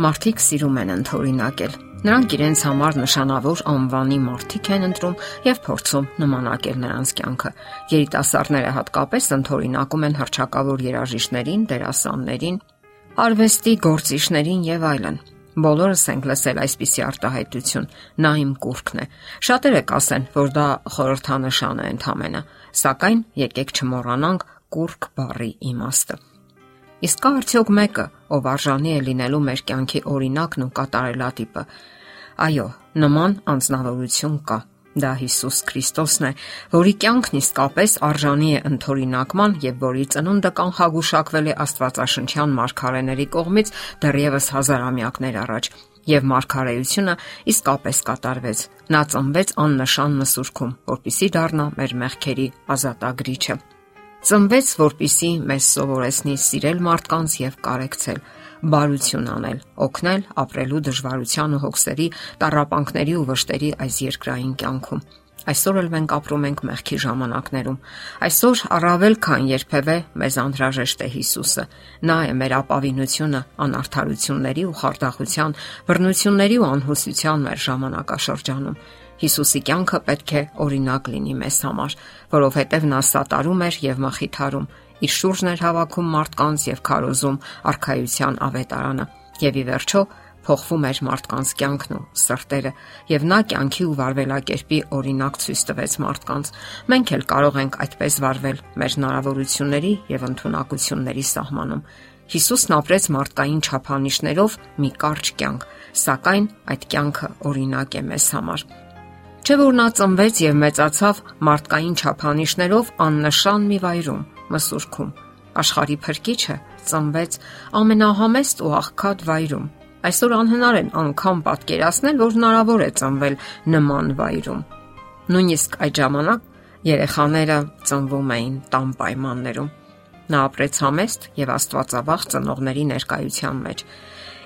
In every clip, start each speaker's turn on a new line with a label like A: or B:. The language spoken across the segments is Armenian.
A: Մարդիկ սիրում են ընթորինակել։ Նրանք իրենց համար նշանավոր անվանի մարդիկ են ընտրում եւ փորձում նմանակել նրանց կյանքը։ Երիտասարդները հատկապես ընթորինակում են հրճակավոր երաժիշտներին, դերասաններին, արվեստի գործիչներին եւ այլն։ Բոլորս ենք լսել այսպիսի արտահայտություն. նա իմ կուրքն է։ Շատերը կասեն, որ դա խորհրդանշան է ընդամենը, սակայն եկեք չմոռանանք կուրք բառի իմաստը։ Իսկ կա արդյոք մեկը, ով արժանի է լինելու մեր կյանքի օրինակն ու կատարելատիպը։ Այո, նման անznավորություն կա։ Դա Հիսուս Քրիստոսն է, որի կյանքն իսկապես արժանի է ընթորինակման եւ որի ծնունդը կանխագուշակվել է Աստվածաշնչյան մարգարեների կողմից դեռևս հազարամյակներ առաջ եւ մարգարեությունը իսկապես կատարվեց։ Նա ծնվեց աննշան մսուրքում, որpիսի դառնա մեր մեղքերի ազատագրիչը։ Ծնվեց, որpիսի մեզ սովորեցնի սիրել մարդկանց եւ կարեկցել, բարություն անել, օգնել ապրելու դժվարության ու հոգսերի, տառապանքների ու վշտերի այս երկրային կյանքում։ Այսօր էլ մենք ապրում ենք մեղքի ժամանակներում։ Այսօր առավել քան երբևէ մեզ անհրաժեշտ է Հիսուսը։ Նա է մեր ապավինությունը անարթարությունների ու խարդախության, բռնությունների ու անհուսության մեր ժամանակաշրջանում։ Հիսուսի կյանքը պետք է օրինակ լինի մեզ համար, որովհետև նա սատարում էր եւ մխիթարում, իր շուրջն էր հավաքում մարդկանց եւ քարոզում արխայության ավետարանը։ Եվ ի վերջո փոխվում էր մարդկանց կյանքն ու սրտերը, եւ նա կյանքի ու վարվելակերպի օրինակ ցույց տվեց մարդկանց։ Մենք էլ կարող ենք այդպես վարվել մեր հնարավորությունների եւ ընտունակությունների սահմանում։ Հիսուսն ապրեց մարդկային չափանիշներով մի կարճ կյանք, սակայն այդ կյանքը օրինակ է մեզ համար։ Չէ որ նա ծնվեց եւ մեծացավ մարդկային չափանիշներով աննշան մի վայրում, մսուրքում։ Աշխարի փրկիչը ծնվեց ամենահամեստ ու աղքատ վայրում։ Այսօր անհնար է անգամ պատկերացնել, որ հնարավոր է ծնվել նման վայրում։ Նույնիսկ այդ ժամանակ երեխաները ծնվում էին տան պայմաններում։ Նա ապրեց համեստ եւ աստվածավախ ծնողների ներկայության մեջ։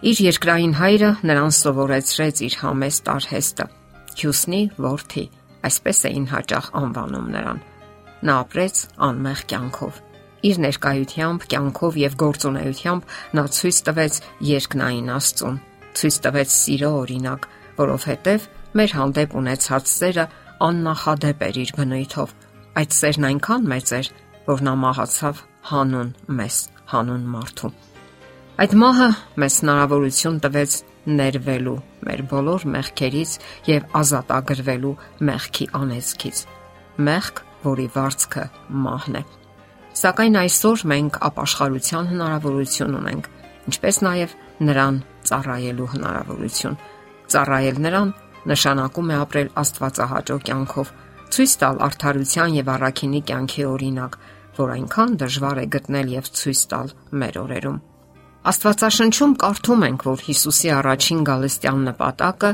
A: Իր երկրային հայրը նրան սովորեցրեց իր համեստ արհեստը Հյուսնի ворթի, այսպես էին հաճախ անվանում նրան։ Նա ապրեց անմեղ կյանքով։ Իր ներկայությամբ, կյանքով եւ գործունեությամբ նա ցույց տվեց երկնային Աստծուն, ցույց տվեց սիրո օրինակ, որովհետեւ մեր հանդեպ ունեցած սերը աննախադեպ էր իր բնույթով։ Այդ սերն այնքան մեծ էր, որ նա մահացավ հանուն մեզ, հանուն մարդու։ Այդ մահը մեզ հնարավորություն տվեց ներվելու մեր բոլոր մեղքերից եւ ազատագրվելու մեղքի անեծքից։ Մեղք, որի վարձքը մահն է։ Սակայն այսօր մենք ապաշխարության հնարավորություն ունենք, ինչպես նաև նրան ծառայելու հնարավորություն։ Ծառայել նրան նշանակում է ապրել Աստվածահաճո կյանքով, ցույց տալ արդարության եւ առաքինի կյանքի օրինակ, որ այնքան դժվար է գտնել եւ ցույց տալ մեր օրերում։ Աստվածաշնչում կարդում ենք, որ Հիսուսի առաջին գալստյան նպատակը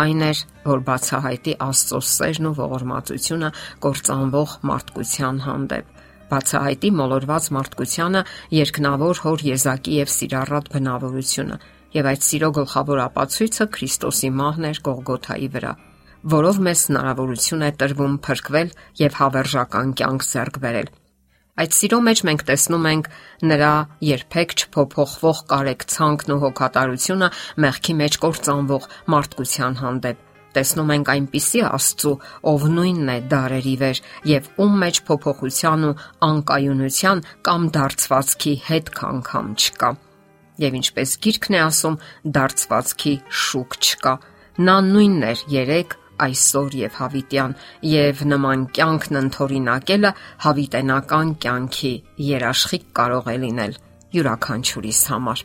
A: այն էր, որ բացահայտի Աստծո սերն ու ողորմածությունը կործանվող մարդկության հանդեպ բացահայտի մոլորված մարդկությանը երկնավոր հոր եզակի եւ սիրառատ բնավորությունը եւ այդ սիրո գլխավոր ապացույցը Քրիստոսի մահն էր Գողգոթայի վրա որով մեզ հնարավորություն է տրվում փրկվել եւ հավերժական կյանք ձեռք բերել Այդ սիրո մեջ մենք տեսնում ենք նրա երբեք չփոփոխվող կարեկցանքն ու հոգատարությունը մեղքի մեջ կործանվող մարդկության հանդեպ։ Տեսնում ենք այնպիսի Աստծո, ով նույնն է դարերի վեր եւ ում մեջ փոփոխության ու անկայունության կամ դարձվածքի հետ քանգամ չկա։ Եվ ինչպես գիրքն է ասում, դարձվածքի շուկ չկա։ Նա նույնն էր 3 այսօր եւ հավիտյան եւ նման կյանքն ընթորինակելը հավիտենական կյանքի երաշխիք կարող է լինել յուրաքանչյուրիս համար։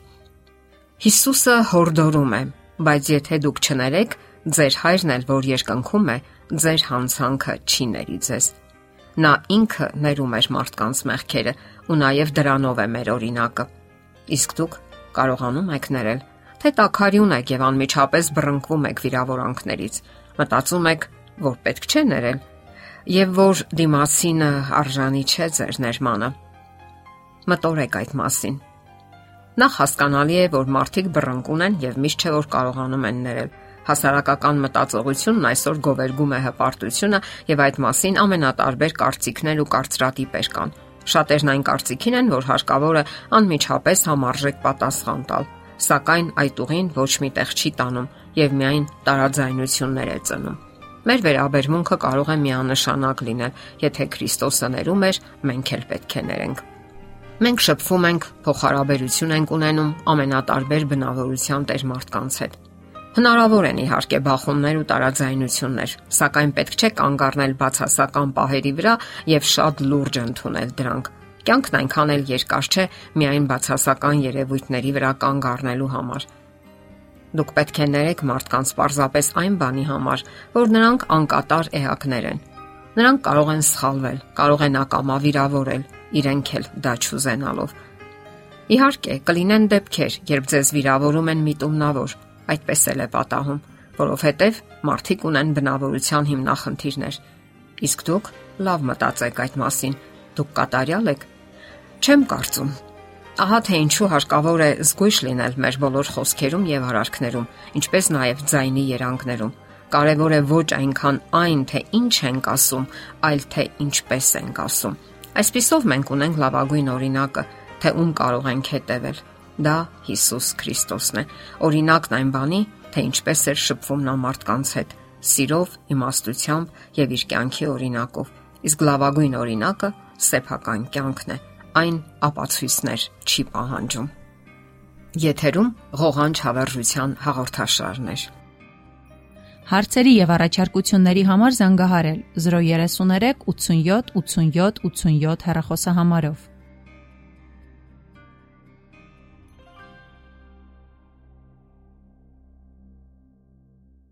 A: Հիսուսը հորդորում է, բայց եթե դուք չներեք, ձեր հայրն էլ որ երկնքում է, ձեր հանցանքը չի ների ձեզ։ Նա ինքը ներում էր մարդկանց մեղքերը ու նաև դրանով է մեր օրինակը։ Իսկ դուք կարողանում եք ներել, թե տակարյուն եք եւ անմիջապես բռնկվում եք վիրավորանքներից, Մտածում եք, որ պետք չէ ներել եւ որ դիմասինը արժանի չէ ձեր ներմանը։ Մտորեք այդ մասին։ Նախ հասկանալի է, որ մարդիկ բռնկուն են եւ միշտ չէ որ կարողանում են ներել։ Հասարակական մտածողությունն այսօր գովերգում է հպարտությունը եւ այդ մասին ամենատարբեր կարծիքներ ու կարծրատիպեր կան։ Շատերն այն կարծիքին են, որ հարկավոր է անմիջապես համարժեք պատասխան տալ։ սակայն այդ ուղին ոչ միտեղ չի տանում եւ միայն տարաձայնություններ է ծնում։ Մեր վերաբերմունքը կարող է միանշանակ լինել, եթե Քրիստոսը ներում էր, մենք էլ պետք է ներենք։ Մենք շփվում ենք, փոխհարաբերություն ենք ունենում ամենատարբեր բնավորության տեր մարդկանց հետ։ Հնարավոր են իհարկե բախումներ ու տարաձայնություններ, սակայն պետք չէ կանգ առնել բացասական պահերի վրա եւ շատ լուրջ ընդունել դրանք։ Կյանքն այնքան էլ երկար չէ միայն բացասական երևույթների վրա կանգ առնելու համար։ Դուք պետք է ներեք մարդկանց պարզապես այն բանի համար, որ նրանք անկատար էակներ են։ Նրանք կարող են սխալվել, կարող են ակամա վիրավորել, իրենք էլ դա չուզենալով։ Իհարկե, կլինեն դեպքեր, երբ ձեզ վիրավորում են միտումնավոր, այդպես էլ է պատահում, որովհետև մարդիկ ունեն բնավորության հիմնախնդիրներ։ Իսկ դուք լավ մտածեք այդ մասին։ Դուք կատարյալ եք։ Չեմ կարծում, Ահա թե ինչու հարկավոր է զգույշ լինել մեր բոլոր խոսքերում եւ արարքներում, ինչպես նաեւ ձայնի երանգներում։ Կարևոր է ոչ այնքան այն, թե ինչ ենք ասում, այլ թե ինչպես ենք ասում։ Այսպիսով մենք ունենք լավագույն օրինակը, թե ում կարող ենք հետևել։ Դա Հիսուս Քրիստոսն է։ Օրինակն այն բանի, թե ինչպես էր շփվում նա մարդկանց հետ՝ սիրով, իմաստությամբ եւ իր կյանքի օրինակով։ Իսկ լավագույն օրինակը սեփական կյանքն է այն ապացույցներ չի պահանջում։ Եթերում ղողանջ հավերժության հաղորդաշարներ։
B: Հարցերի եւ առաջարկությունների համար զանգահարել 033 87 87 87 հեռախոսահամարով։